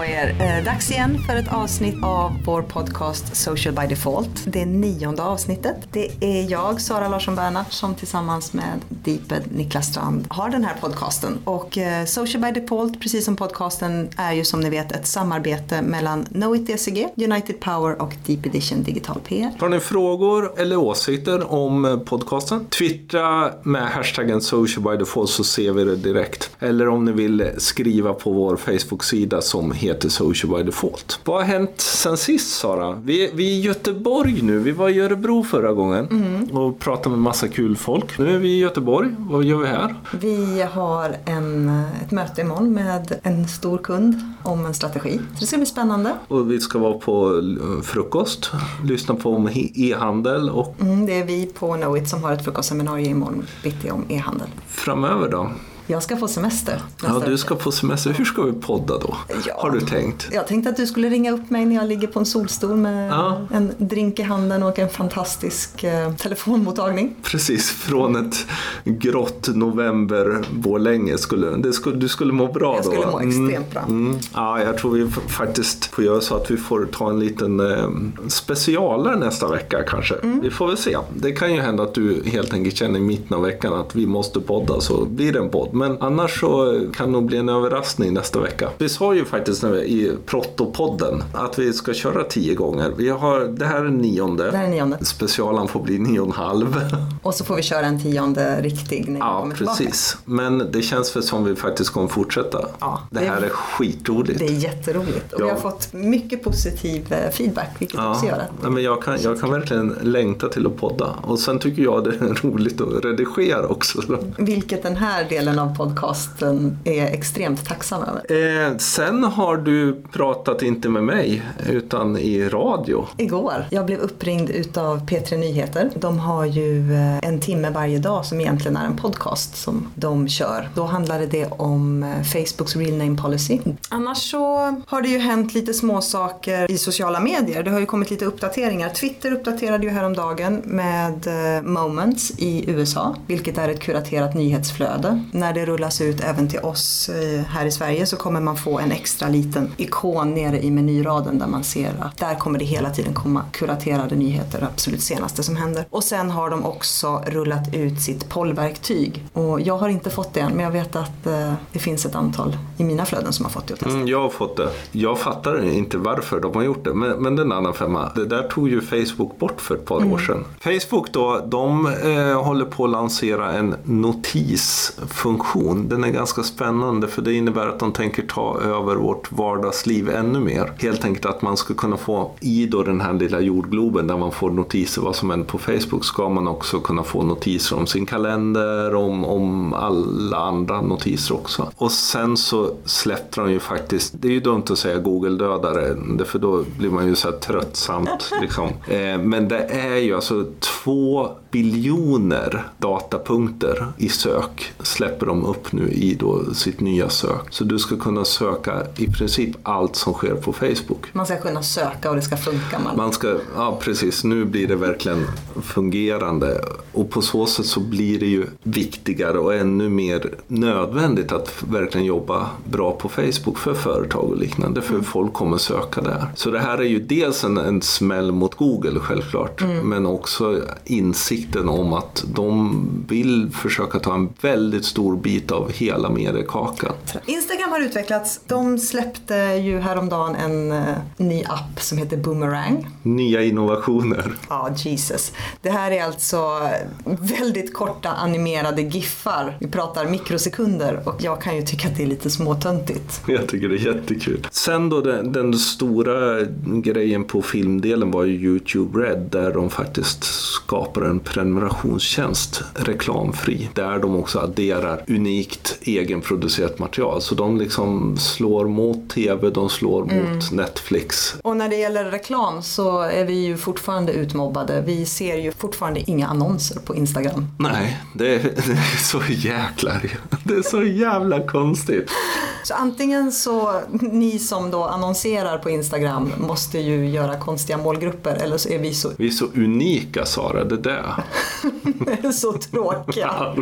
På er! Eh, dags igen för ett avsnitt av vår podcast Social by Default. Det nionde avsnittet. Det är jag, Sara Larsson Bernhardt, som tillsammans med Deeped Niklas Strand har den här podcasten. Och eh, Social by Default, precis som podcasten, är ju som ni vet ett samarbete mellan Knowit DCG, United Power och Deep Edition Digital PR. Har ni frågor eller åsikter om eh, podcasten? Twittra med hashtaggen Social by Default så ser vi det direkt. Eller om ni vill skriva på vår Facebook-sida som heter Social by Default. Vad har hänt sen sist Sara? Vi, vi är i Göteborg nu. Vi var i Örebro förra gången och pratade med massa kul folk. Nu är vi i Göteborg. Vad gör vi här? Vi har en, ett möte imorgon med en stor kund om en strategi. Så det ska bli spännande. Och vi ska vara på eh, frukost, lyssna på om e-handel och Mm, det är vi på Knowit som har ett frukostseminarium imorgon bitti om e-handel. framöver då? Jag ska få semester. Ja, du ska på semester. Hur ska vi podda då? Ja. Har du tänkt? Jag tänkte att du skulle ringa upp mig när jag ligger på en solstol med Ja. en drink i handen och en fantastisk eh, telefonmottagning. Precis, från ett grått november Borlänge skulle, det skulle du skulle må bra Jag då. skulle va? må extremt bra. Mm. Ja, jag tror vi faktiskt får göra så att vi får ta en liten eh, specialare nästa vecka kanske. Mm. Vi får väl se. Det kan ju hända att du helt enkelt känner i mitten av veckan att vi måste podda så blir det en podd. Men annars så kan det nog bli en överraskning nästa vecka. Vi sa ju faktiskt nu i Prottopodden att vi ska köra tio gånger. Vi har, det här är nionde. Det här är nionde. Specialen får bli nio och en halv. Och så får vi köra en tionde riktig när Ja, kommer tillbaka. precis. Men det känns väl som vi faktiskt kommer fortsätta. Ja, det det- här är skitroligt. Det är jätteroligt och Ja. vi har fått mycket positiv eh, feedback vilket också gör Ja, att ja, men jag, kan, jag kan verkligen längta till att podda. Och sen tycker jag det är roligt att redigera också. vilket den här delen av podcasten är extremt tacksam över. Eh, sen har du pratat inte med mig utan i radio. Igår, jag blev uppringd utav P3 Nyheter. De har ju eh, en timme varje dag som egentligen är en podcast som de kör. Då handlade det om eh, Facebooks real name policy. Annars så har det ju hänt lite små saker i sociala medier. Det har ju kommit lite uppdateringar. Twitter uppdaterade ju häromdagen med eh, Moments i USA, vilket är ett kuraterat nyhetsflöde. När det rullas ut även till oss eh, här i Sverige så kommer man få en extra liten ikon nere i menyraden där man ser att där kommer det hela tiden komma kuraterade nyheter, absolut senaste som händer. Och sen har de också rullat ut sitt pollverktyg. Och jag har inte fått det än, men jag vet att eh, det finns ett antal i mina flöden som har fått det att testa. Mm, jag har fått det. Jag fattar inte varför de har gjort det. Men, men en annan femma. Det där tog ju Facebook bort för ett par Mm. år sedan. Facebook då, de eh, håller på att lansera en notisfunktion. Den är ganska spännande för det innebär att de tänker ta över vårt vardagsliv ännu mer. Helt enkelt att man ska kunna få i då den här lilla jordgloben där man får notiser vad som händer på Facebook ska man också kunna få notiser om sin kalender, om, om alla andra notiser också. Och sen så släppte de ju faktiskt, det är ju dumt att säga Google-dödare, för då blir man ju så här tröttsamt. Liksom. Eh, men det är ju alltså två biljoner datapunkter i sök släpper de upp nu i då sitt nya sök. Så du ska kunna söka i princip allt som sker på Facebook. Man ska kunna söka och det ska funka. Man. Man ska, ja precis, nu blir det verkligen fungerande och på så sätt så blir det ju viktigare och ännu mer nödvändigt att verkligen jobba bra på Facebook för företag och liknande för folk kommer söka där. Så det här är ju dels en, en smäll mot Google självklart men också insikten om att de vill försöka ta en väldigt stor bit av hela mediekakan. Instagram har utvecklats. De släppte ju häromdagen en eh, ny app som heter Boomerang. Nya innovationer. Ja, Jesus. Det här är alltså väldigt korta animerade giffar. Vi pratar mikrosekunder och jag kan ju tycka att det är lite småtöntigt. Jag tycker det är jättekul. Sen då den, den stora grejen på filmdelen var ju YouTube Red där de faktiskt skapar en prenumerationstjänst reklamfri. Där de också adderar unikt egenproducerat material. Så de liksom slår mot tv, de slår mot Netflix. Och när det gäller reklam så är vi ju fortfarande utmobbade. Vi ser ju fortfarande inga annonser på Instagram. Nej, det är, det är så jäkla Det är så jävla konstigt. Så antingen så, ni som då annonserar på Instagram måste ju göra konstiga målgrupper eller så är vi så, Vi är så unika Sara, det där. så tråkiga.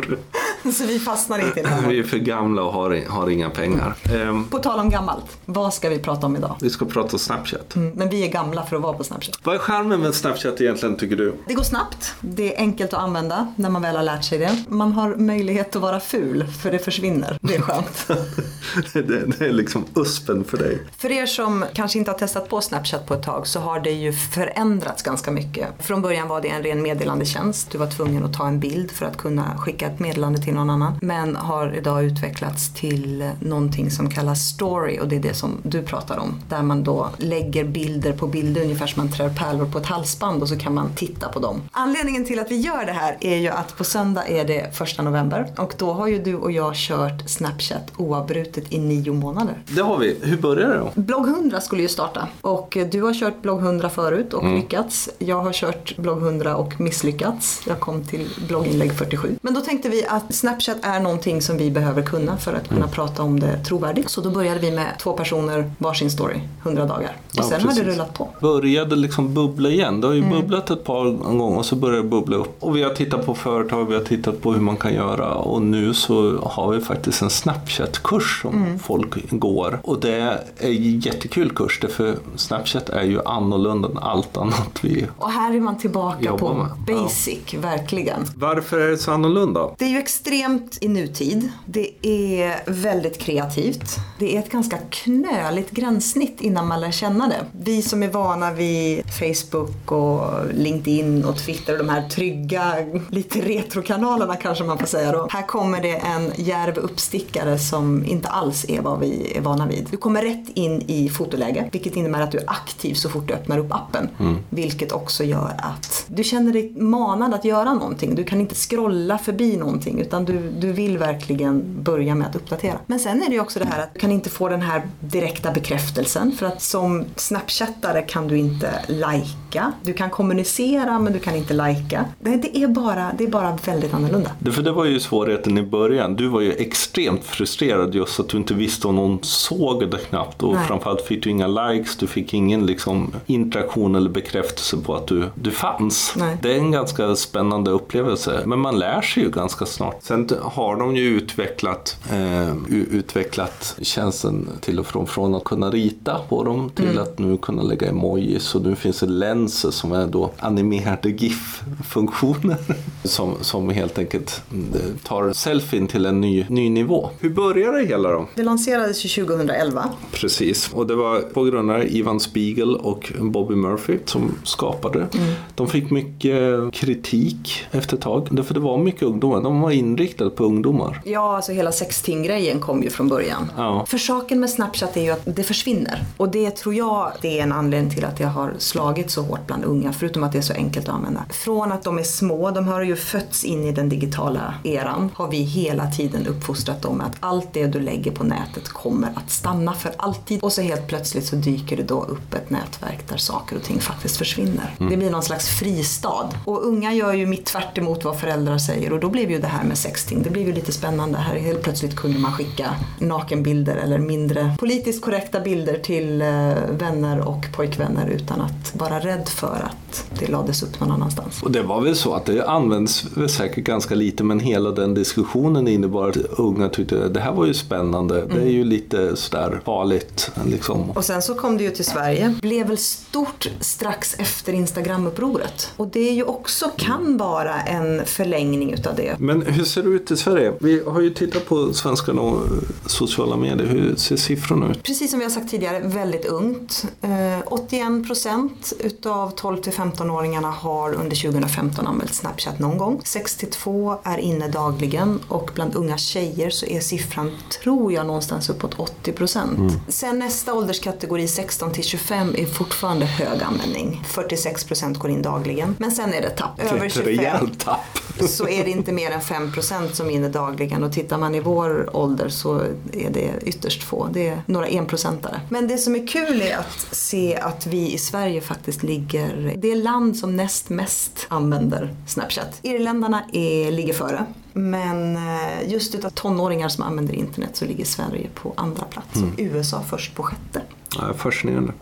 Så vi fastnar inte det. Vi är för gamla och har, har inga pengar. Ehm, På tal om gammalt, vad ska vi prata om idag? vi ska prata Snapchat. Mm, Men vi är gamla för att vara på Snapchat. Vad är charmen med Snapchat egentligen tycker du? Det går snabbt, det är enkelt att använda när man väl har lärt sig det. Man har möjlighet att vara ful, för det försvinner. Det är skönt. det, det är liksom uspen för dig. För er som kanske inte har testat på Snapchat på ett tag så har det ju förändrats ganska mycket. Från början var det en ren meddelandetjänst. Du var tvungen att ta en bild för att kunna skicka ett meddelande till någon annan. Men har idag utvecklats till någonting som kallas story och det är det som du pratar om. Där man då lägger bilder på bilder ungefär som man trär pärlor på ett halsband och så kan man titta på dem. Anledningen till att vi gör det här är ju att på söndag är det första november och då har ju du och jag kört Snapchat oavbrutet i nio månader. Det har vi. Hur började det då? Blogg 100 skulle ju starta och du har kört blogg 100 förut och lyckats. Jag har kört blogg 100 och misslyckats. Jag kom till blogginlägg 47. Men då tänkte vi att Snapchat är någonting som vi behöver kunna för att kunna prata om det trovärdigt. Så då började vi med två personer, varsin story, 100 dagar. Och Ja, sen har det precis. rullat på. Började liksom bubbla igen. Det har ju bubblat ett par gånger och så började det bubbla upp. Och vi har tittat på företag, vi har tittat på hur man kan göra och nu så har vi faktiskt en Snapchat-kurs som folk går. Och det är en jättekul kurs därför Snapchat är ju annorlunda än allt annat vi Och här är man tillbaka på med. basic, verkligen. Varför är det så annorlunda? Det är ju extremt i nutid. Det är väldigt kreativt. Det är ett ganska knöligt gränssnitt innan man lär känna det. Vi som är vana vid Facebook och LinkedIn och Twitter och de här trygga, lite retrokanalerna kanske man får säga då. Här kommer det en djärv uppstickare som inte alls är vad vi är vana vid. Du kommer rätt in i fotoläge, vilket innebär att du är aktiv så fort du öppnar upp appen. Vilket också gör att du känner dig manad att göra någonting. Du kan inte scrolla förbi någonting utan du, du vill verkligen börja med att uppdatera. Men sen är det ju också det här att du kan inte få den här direkta bekräftelsen för att som snapchattare kan du inte lajka. Du kan kommunicera men du kan inte lajka. Det, det, är, bara, det är bara väldigt annorlunda. Det- För det var ju svårigheten i början. Du var ju extremt frustrerad just att du inte visste om någon såg det knappt. Och Nej. framförallt fick du inga likes, du fick ingen liksom, interaktion eller bekräftelse på att du, du fanns. Nej. Det är en ganska spännande upplevelse. Men man lär sig ju ganska snart. Sen har de ju utvecklat, eh, utvecklat tjänsten till och från. Från att kunna rita på dem till Mm. att nu kunna lägga emojis. Och nu finns det lenser som är då animerade GIF-funktioner. Som, som helt enkelt eh, tar selfien till en ny, ny nivå. Hur började det hela då? Det lanserades ju 2011. Precis, och det var på grund av Ivan Spiegel och Bobby Murphy som skapade det. De fick mycket kritik efter ett tag, därför det var mycket ungdomar. De var inriktade på ungdomar. Ja, alltså hela sexting-grejen kom ju från början. Ja. För saken med Snapchat är ju att det försvinner. Och det tror jag det är en anledning till att det har slagit så hårt bland unga, förutom att det är så enkelt att använda. Från att de är små, de har ju fötts in i den digitala eran, har vi hela tiden uppfostrat dem med att allt det du lägger på nätet kommer att stanna för alltid. Och så helt plötsligt så dyker det då upp ett nätverk där saker och ting faktiskt försvinner. Det blir någon slags fristad. Och unga gör ju mitt tvärt emot vad föräldrar säger och då blev ju det här med sexting, det blev ju lite spännande. Här helt plötsligt kunde man skicka nakenbilder eller mindre politiskt korrekta bilder till eh, vänner och pojkvänner utan att vara rädd för att det lades upp någon annanstans. Och det var väl så att det används säkert ganska lite men hela den diskussionen innebar att unga tyckte att det här var ju spännande. Det är ju lite sådär farligt. Liksom. Och sen så kom det ju till Sverige. Blev väl stort strax efter Instagram-upproret. Och det är ju också, kan vara en förlängning utav det. Men hur ser det ut i Sverige? Vi har ju tittat på svenska och sociala medier. Hur ser siffrorna ut? Precis som vi har sagt tidigare, väldigt ungt. Eh, 81 procent utav 12 till 15-åringarna har under 2015 använt Snapchat någon gång. 62 är inne dagligen och bland unga tjejer så är siffran, tror jag, någonstans uppåt 80 procent. Sen nästa ålderskategori, 16 till 25, är fortfarande hög användning. 46 procent går in dagligen. Men sen är det tapp. Över Ett 25 rejält tapp. Så är det inte mer än 5% som är inne dagligen och tittar man i vår ålder så är det ytterst få. Det är några enprocentare. Men det som är kul är att se att vi i Sverige faktiskt ligger, det är land som näst mest använder Snapchat. Irländarna är, ligger före. Men eh, just utav tonåringar som använder internet så ligger Sverige på andra plats och USA först på sjätte. Ja, fascinerande.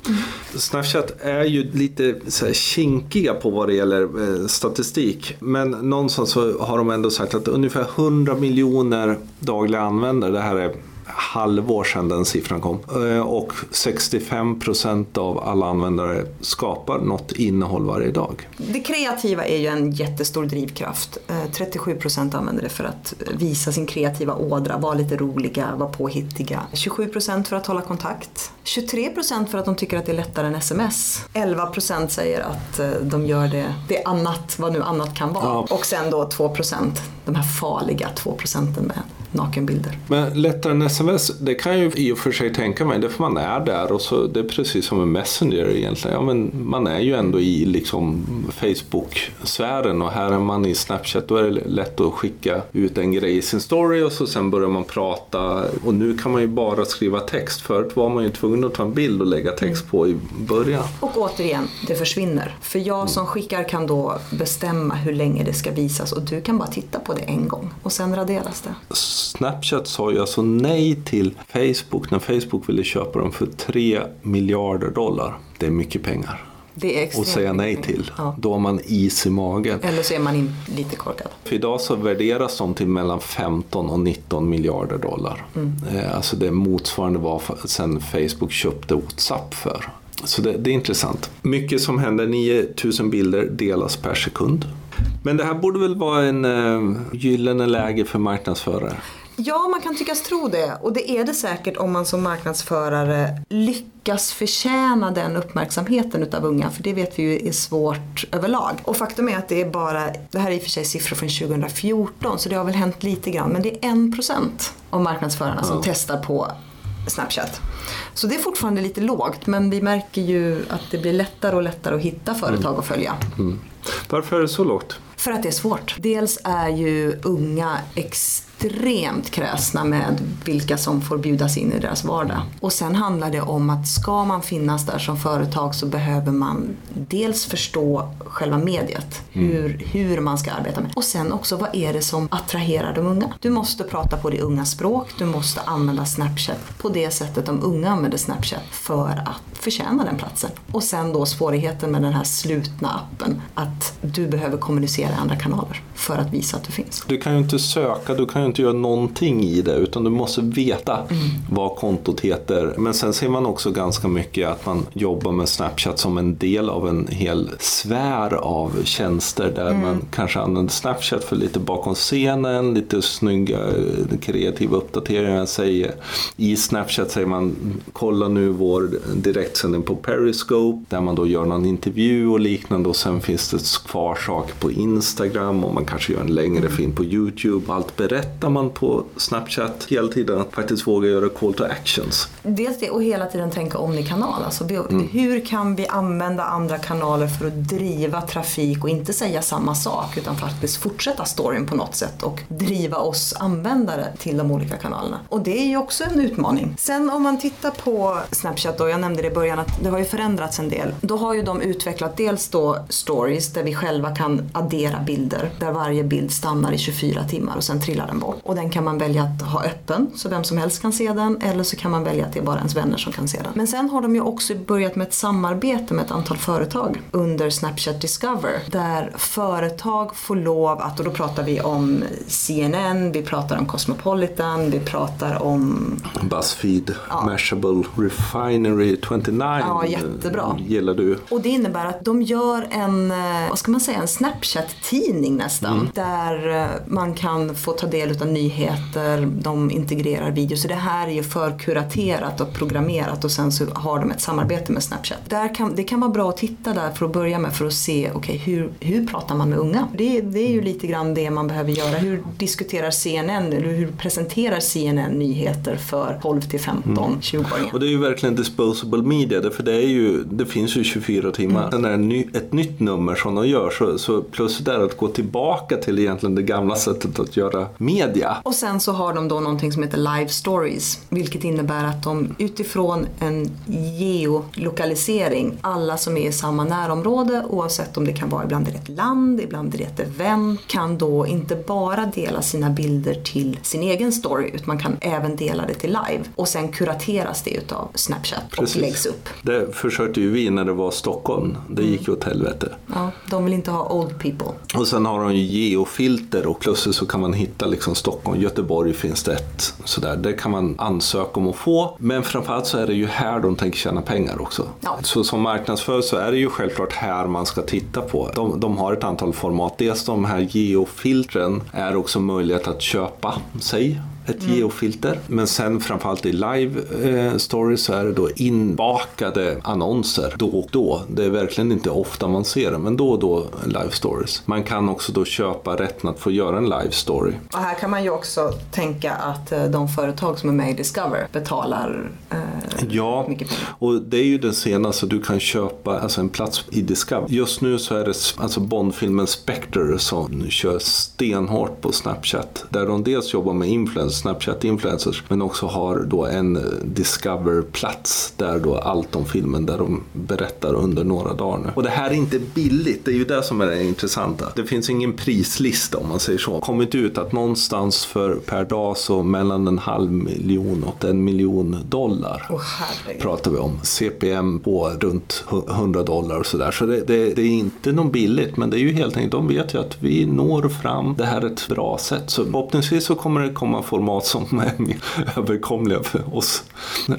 Snapchat är ju lite så här kinkiga på vad det gäller eh, statistik. Men någonstans så har de ändå sagt att ungefär 100 miljoner dagliga användare, det här är halvår sedan den siffran kom. Eh, och 65 procent av alla användare skapar något innehåll varje dag. Det kreativa är ju en jättestor drivkraft. 37 eh, procent använder det för att visa sin kreativa ådra, vara lite roliga, vara påhittiga. 27 procent för att hålla kontakt. 23 procent för att de tycker att det är lättare än sms. 11 procent säger att eh, de gör det, det är annat, vad nu annat kan vara. Ja. Och sen då 2 procent, de här farliga 2 procenten med nakenbilder. Men lättare än sms, det kan jag ju i och för sig tänka mig, det för man är där och så, det är precis som en Messenger egentligen. Ja, men man är ju ändå i liksom Facebook-sfären och här är man i Snapchat, då är det lätt att skicka ut en grej i sin story och så sen börjar man prata och nu kan man ju bara skriva text. Förut var man ju tvungen att ta en bild och lägga text på i början. Och återigen, det försvinner. För jag som skickar kan då bestämma hur länge det ska visas och du kan bara titta på det en gång och sen raderas det. Snapchat sa ju alltså nej till Facebook när Facebook ville köpa dem för 3 miljarder dollar. Det är mycket pengar. Det är och säga nej till. Ja. Då har man is i magen. Eller så är man lite korkad. För idag så värderas de till mellan 15 och 19 miljarder dollar. Mm. Eh, alltså det motsvarande var sen Facebook köpte WhatsApp för. Så det, det är intressant. Mycket som händer, 9000 bilder delas per sekund. Men det här borde väl vara en uh, gyllene läge för marknadsförare? Ja, man kan tyckas tro det. Och det är det säkert om man som marknadsförare lyckas förtjäna den uppmärksamheten utav unga. För det vet vi ju är svårt överlag. Och faktum är att det är bara, det här är i och för sig siffror från 2014 så det har väl hänt lite grann. Men det är en procent av marknadsförarna som testar på Snapchat. Så det är fortfarande lite lågt men vi märker ju att det blir lättare och lättare att hitta företag mm. att följa. Mm. Varför är det så lågt? För att det är svårt. Dels är ju unga extremt kräsna med vilka som får bjudas in i deras vardag. Och sen handlar det om att ska man finnas där som företag så behöver man dels förstå själva mediet, mm. hur, hur man ska arbeta med. Och sen också vad är det som attraherar de unga? Du måste prata på det unga språk, du måste använda Snapchat på det sättet de unga använder Snapchat för att förtjäna den platsen. Och sen då svårigheten med den här slutna appen, att du behöver kommunicera i andra kanaler för att visa att du finns. Du kan ju inte söka, du kan inte göra någonting i det utan du måste veta mm. vad kontot heter. Men sen ser man också ganska mycket att man jobbar med Snapchat som en del av en hel sfär av tjänster där mm. man kanske använder Snapchat för lite bakom scenen, lite snygga kreativa uppdateringar. Säger. I Snapchat säger man kolla nu vår direktsändning på Periscope där man då gör någon intervju och liknande och sen finns det kvar saker på Instagram och man kanske gör en längre mm. film på YouTube. Allt berättar man på Snapchat hela tiden att faktiskt våga göra call to actions. Dels det och hela tiden tänka omni-kanal. Alltså, mm. Hur kan vi använda andra kanaler för att driva trafik och inte säga samma sak utan faktiskt fortsätta storyn på något sätt och driva oss användare till de olika kanalerna. Och det är ju också en utmaning. Sen om man tittar på Snapchat då, jag nämnde det i början att det har ju förändrats en del. Då har ju de utvecklat dels då stories där vi själva kan addera bilder där varje bild stannar i 24 timmar och sen trillar den bort. Och den kan man välja att ha öppen så vem som helst kan se den eller så kan man välja att det är bara ens vänner som kan se den. Men sen har de ju också börjat med ett samarbete med ett antal företag under Snapchat Discover där företag får lov att, och då pratar vi om CNN, vi pratar om Cosmopolitan, vi pratar om Buzzfeed, ja. Mashable, Refinery 29 ja, jättebra. gillar du. Och det innebär att de gör en, eh, vad ska man säga, en Snapchat-tidning nästan. Mm. Där eh, man kan få ta del av nyheter, de integrerar video. Så det här är ju förkuraterat och programmerat och sen så har de ett samarbete med Snapchat. Där kan, det kan vara bra att titta där för att börja med för att se okay, hur, hur pratar man med unga. Det, det är ju lite grann det man behöver göra. Hur diskuterar CNN eller hur presenterar CNN nyheter för 12 till 15, mm. 20-åringar? Och det är ju verkligen disposable media för det, är ju, det finns ju 24 timmar. Mm. Är det ett nytt nummer som de gör så, så plötsligt är det att gå tillbaka till egentligen det gamla sättet att göra media media. Och sen så har de då någonting som heter Live Stories, vilket innebär att de utifrån en geolokalisering, alla som är i samma närområde, oavsett om det kan vara ibland är det ett land, ibland är det ett event, kan då inte bara dela sina bilder till sin egen story, utan man kan även dela det till live. Och sen kurateras det utav Snapchat Precis. och läggs upp. Det försökte ju vi när det var Stockholm. Det gick ju åt helvete. Ja, de vill inte ha old people. Och sen har de ju geofilter och plötsligt så kan man hitta liksom Stockholm, Göteborg finns det ett. Sådär. Det kan man ansöka om att få. Men framförallt så är det ju här de tänker tjäna pengar också. Ja. Så som marknadsförare så är det ju självklart här man ska titta på. De, de har ett antal format. Dels de här geofiltren är också möjlighet att köpa sig ett geofilter. Men sen framförallt i live eh, stories så är det då inbakade annonser då och då. Det är verkligen inte ofta man ser det, men då och då live stories. Man kan också då köpa rätten att få göra en live story. Och här kan man ju också tänka att eh, de företag som är med i Discover betalar eh, Ja, mycket pengar. och det är ju den senaste. Du kan köpa alltså en plats i Discovery. Just nu så är det alltså Bondfilmen Spectre som kör stenhårt på Snapchat. Där de dels jobbar med influencers, Snapchat-influencers, men också har då en Discover-plats där då allt om filmen, där de berättar under några dagar nu. Och det här är inte billigt, det är ju det som är det intressanta. Det finns ingen prislista om man säger så. Kommit ut att någonstans för per dag så mellan en halv miljon och en miljon dollar herregud. pratar vi om. CPM på runt 100 dollar och sådär. Så det, det, det är inte något billigt men det är ju helt enkelt, de vet ju att vi når fram. Det här är ett bra sätt. Så förhoppningsvis så kommer det komma format som är överkomliga för oss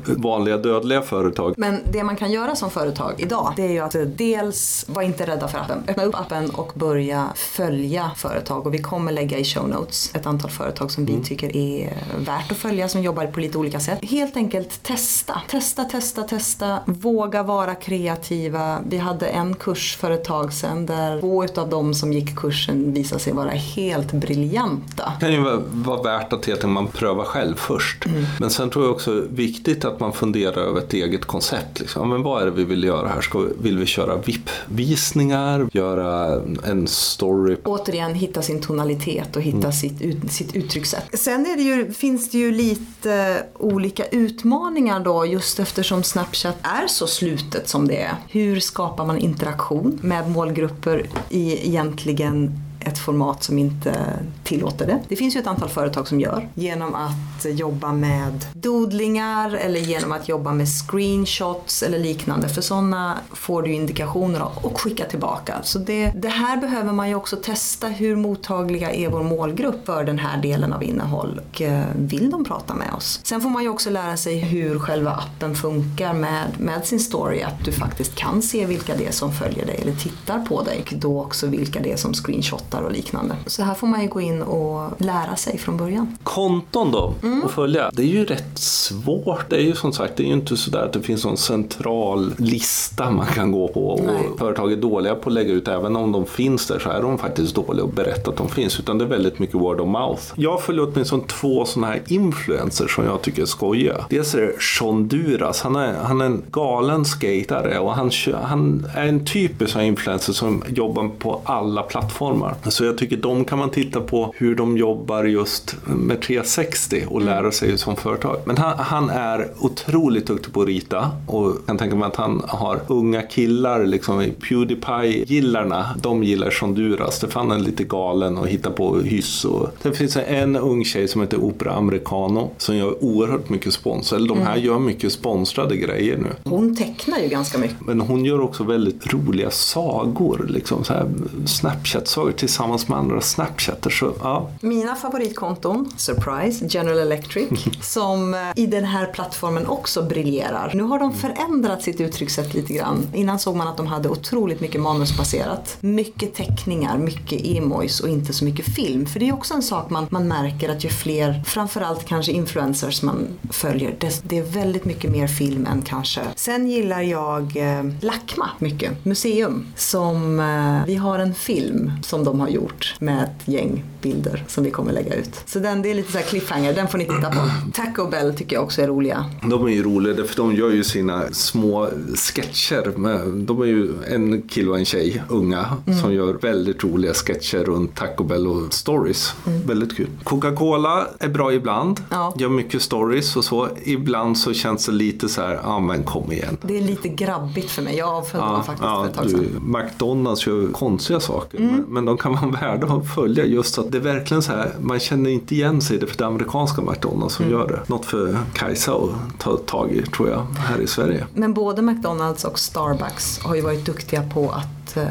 vanliga dödliga företag. Men det man kan göra som företag idag, det är ju att dels vara inte rädda för appen. Öppna upp appen och börja följa företag. Och vi kommer lägga i show notes ett antal företag som vi tycker är värt att följa, som jobbar på lite olika sätt. Helt enkelt testa. Testa, testa, testa. Våga vara kreativa. Vi hade en kurs för ett tag sedan där två utav dem som gick kursen visade sig vara helt briljanta. Det kan ju vara, vara värt att helt enkelt man prövar själv först. Men sen tror jag också viktigt att man funderar över ett eget koncept. Liksom. Men vad är det vi vill göra här? Ska vi, vill vi köra VIP-visningar? Göra en story? återigen hitta sin tonalitet och hitta sitt, ut, sitt uttryckssätt. Sen är det ju, finns det ju lite olika utmaningar då just eftersom Snapchat är så slutet som det är. Hur skapar man interaktion med målgrupper i egentligen ett format som inte tillåter det. Det finns ju ett antal företag som gör genom att jobba med dodlingar eller genom att jobba med screenshots eller liknande. För sådana får du indikationer av och skicka tillbaka. Så det, det här behöver man ju också testa. Hur mottagliga är vår målgrupp för den här delen av innehåll? Och eh, vill de prata med oss? Sen får man ju också lära sig hur själva appen funkar med, med sin story. Att du faktiskt kan se vilka det är som följer dig eller tittar på dig. Och då också vilka det är som screenshotar och liknande. Så här får man ju gå in och lära sig från början. Konton då, att följa. Det är ju rätt svårt. Det är ju som sagt, det är ju inte sådär att det finns någon central lista man kan gå på. Nej. Och företag är dåliga på att lägga ut, även om de finns där så är de faktiskt dåliga att berätta att de finns. Utan det är väldigt mycket word of mouth. Jag följer åtminstone två sådana här influencers som jag tycker är skojiga. Dels är det Sean Duras. Han är, han är en galen skatare och han, han är en typisk influencer som jobbar på alla plattformar. Så jag tycker de kan man titta på hur de jobbar just med 360 och lära sig som företag. Men han, han är otroligt duktig på att rita och jag kan tänka mig att han har unga killar, liksom i Pewdiepie-gillarna, de gillar Honduras. Det fann han lite galen och hittar på hyss. Och... Sen finns det en ung tjej som heter Opera Americano som gör oerhört mycket spons. Eller de här gör mycket sponsrade grejer nu. Hon tecknar ju ganska mycket. Men hon gör också väldigt roliga sagor, liksom så här Snapchat-sagor tillsammans med andra Snapchatters. Så, ja, Mina favoritkonton, Surprise, General Electric, som eh, i den här plattformen också briljerar. Nu har de förändrat sitt uttryckssätt lite grann. Innan såg man att de hade otroligt mycket manusbaserat. Mycket teckningar, mycket emojis och inte så mycket film. För det är också en sak man, man märker att ju fler, framförallt kanske influencers man följer, det, det är väldigt mycket mer film än kanske. Sen gillar jag eh, Lakma mycket, museum. Som, eh, vi har en film som de de har gjort med ett gäng bilder som vi kommer lägga ut. Så den, det är lite så här cliffhanger, den får ni titta på. Taco Bell tycker jag också är roliga. De är ju roliga för de gör ju sina små sketcher. Med, de är ju en kille och en tjej, unga, mm. som gör väldigt roliga sketcher runt Taco Bell och stories. Mm. Väldigt kul. Coca-Cola är bra ibland, ja. gör mycket stories och så. Ibland så känns det lite så här, ja ah, men kom igen. Det är lite grabbigt för mig, jag avföljde ja, dem faktiskt ja, för ett tag sedan. Du, McDonalds gör konstiga saker, mm. men, men de kan vara värda att följa just att det är verkligen så här, man känner inte igen sig i det för det amerikanska McDonalds som mm. gör det. Något för Kajsa att ta tag i tror jag här i Sverige. Men både McDonalds och Starbucks har ju varit duktiga på att eh,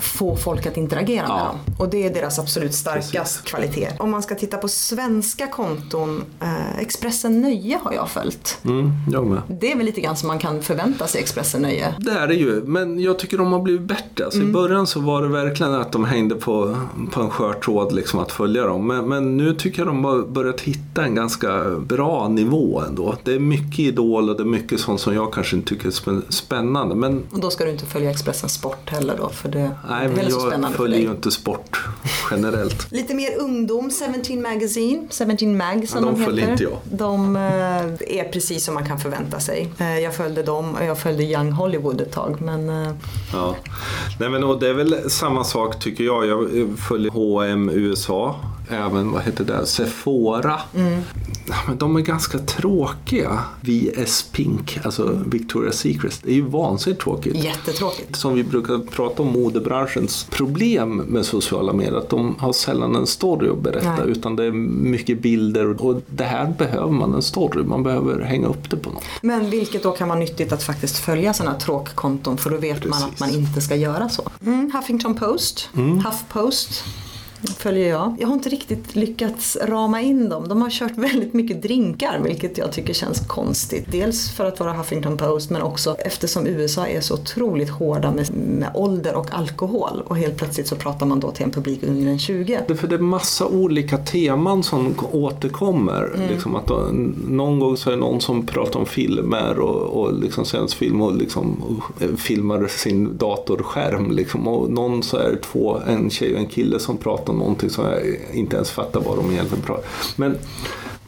få folk att interagera ja. med dem. Och det är deras absolut starkaste kvalitet. Om man ska titta på svenska konton, eh, Expressen Nöje har jag följt. Mm, jag med. Det är väl lite grann som man kan förvänta sig Expressen Nöje. Det är det ju, men jag tycker de har blivit bättre. Alltså, mm. I början så var det verkligen att de hängde på, på en skör tråd liksom, att följa dem. Men, men nu tycker jag de har börjat hitta en ganska bra nivå ändå. Det är mycket Idol och det är mycket sånt som jag kanske inte tycker är spännande. Men... Och då ska du inte följa Expressen Sport heller då? För det... Nej, men jag följer ju inte sport generellt. Lite mer ungdom, 17 Magazine, 17 Mag som ja, de, de heter. inte jag. De eh, är precis som man kan förvänta sig. Eh, jag följde dem och jag följde Young Hollywood ett tag. Men, eh, ja. Nej, men, och det är väl samma sak tycker jag. Jag följer H&M USA även, vad heter det, Sephora. Mm. Men de är ganska tråkiga. VS Pink, alltså Victoria's Secret. Det är ju vansinnigt tråkigt. Jättetråkigt. Som vi brukar prata om modebranschens problem med sociala medier. Att de har sällan en story att berätta Nej. utan det är mycket bilder. Och det här behöver man en story. Man behöver hänga upp det på något. Men vilket då kan vara nyttigt att faktiskt följa sådana tråkkonton för då vet Precis. man att man inte ska göra så. Mm, Huffington Post, mm. Huffpost följer jag. Jag har inte riktigt lyckats rama in dem. De har kört väldigt mycket drinkar vilket jag tycker känns konstigt. Dels för att vara Huffington Post men också eftersom USA är så otroligt hårda med, med ålder och alkohol och helt plötsligt så pratar man då till en publik under en 20. Det, för det är massa olika teman som återkommer. Mm. Liksom att då, någon gång så är det någon som pratar om filmer och, och liksom svensk film och liksom och eh, filmar sin datorskärm. Liksom. Och någon så är det två, en tjej och en kille som pratar om någonting som jag inte ens fattar vad de egentligen pratar Men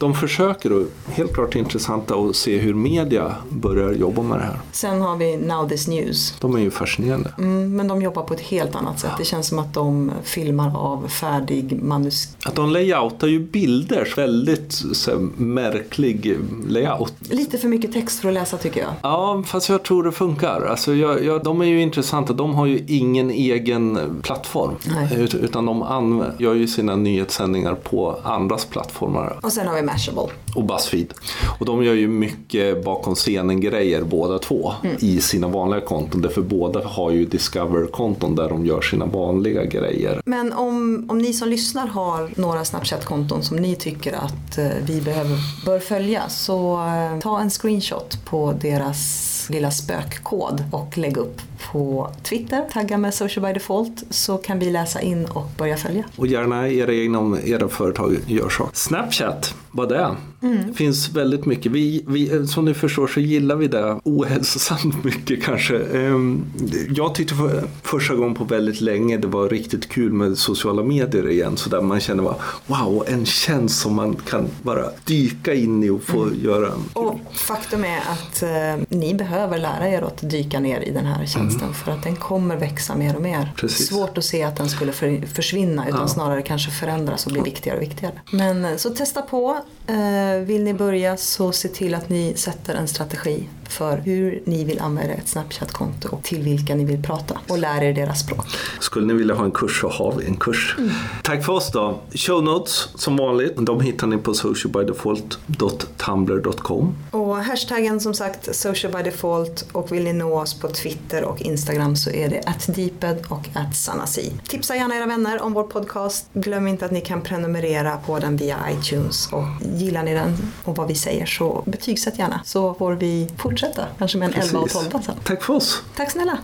de försöker och helt klart intressanta att se hur media börjar jobba med det här. Sen har vi Now This News. De är ju fascinerande. Mm, men de jobbar på ett helt annat sätt. Ja. Det känns som att de filmar av färdig manuskript. Att de layoutar ju bilder, väldigt så märklig layout. Lite för mycket text för att läsa tycker jag. Ja, fast jag tror det funkar. Alltså, jag, jag, de är ju intressanta. De har ju ingen egen plattform. Nej. Utan de gör ju sina nyhetssändningar på andras plattformar. Och sen har vi Mashable. Och Buzzfeed. Och de gör ju mycket bakom scenen-grejer båda två mm. i sina vanliga konton. Därför båda har ju Discover-konton där de gör sina vanliga grejer. Men om, om ni som lyssnar har några Snapchat-konton som ni tycker att eh, vi behöver, bör följa så eh, ta en screenshot på deras lilla spökkod och lägg upp på Twitter, tagga med Social by Default så kan vi läsa in och börja följa. Och gärna era egna om era företag gör så. Snapchat, vad det är. Mm. Finns väldigt mycket. Vi, vi, som ni förstår så gillar vi det ohälsosamt mycket kanske. Ehm, jag tyckte för, första gången på väldigt länge det var riktigt kul med sociala medier igen. Så där man känner bara, wow, en tjänst som man kan bara dyka in i och få mm. göra. Och faktum är att eh, ni behöver lära er att dyka ner i den här tjänsten mm. för att den kommer växa mer och mer. Precis. Svårt att se att den skulle för, försvinna utan ja. snarare kanske förändras och bli viktigare och viktigare. Men eh, så testa på. Eh, Eh, vill ni börja så se till att ni sätter en strategi för hur ni vill använda ett Snapchat-konto och till vilka ni vill prata och lär er deras språk. Skulle ni vilja ha en kurs så har vi en kurs. Mm. Tack för oss då. Show notes som vanligt, de hittar ni på socialbydefault.tumblr.com. Och hashtaggen som sagt socialbydefault och vill ni nå oss på Twitter och Instagram så är det atdeeped och atsanasi. Tipsa gärna era vänner om vår podcast. Glöm inte att ni kan prenumerera på den via iTunes och gillar ni den och vad vi säger så betygsätt gärna så får vi fortsätta fortsätta. Kanske med en Precis. 11 och 12 sen. Tack för oss. Tack snälla.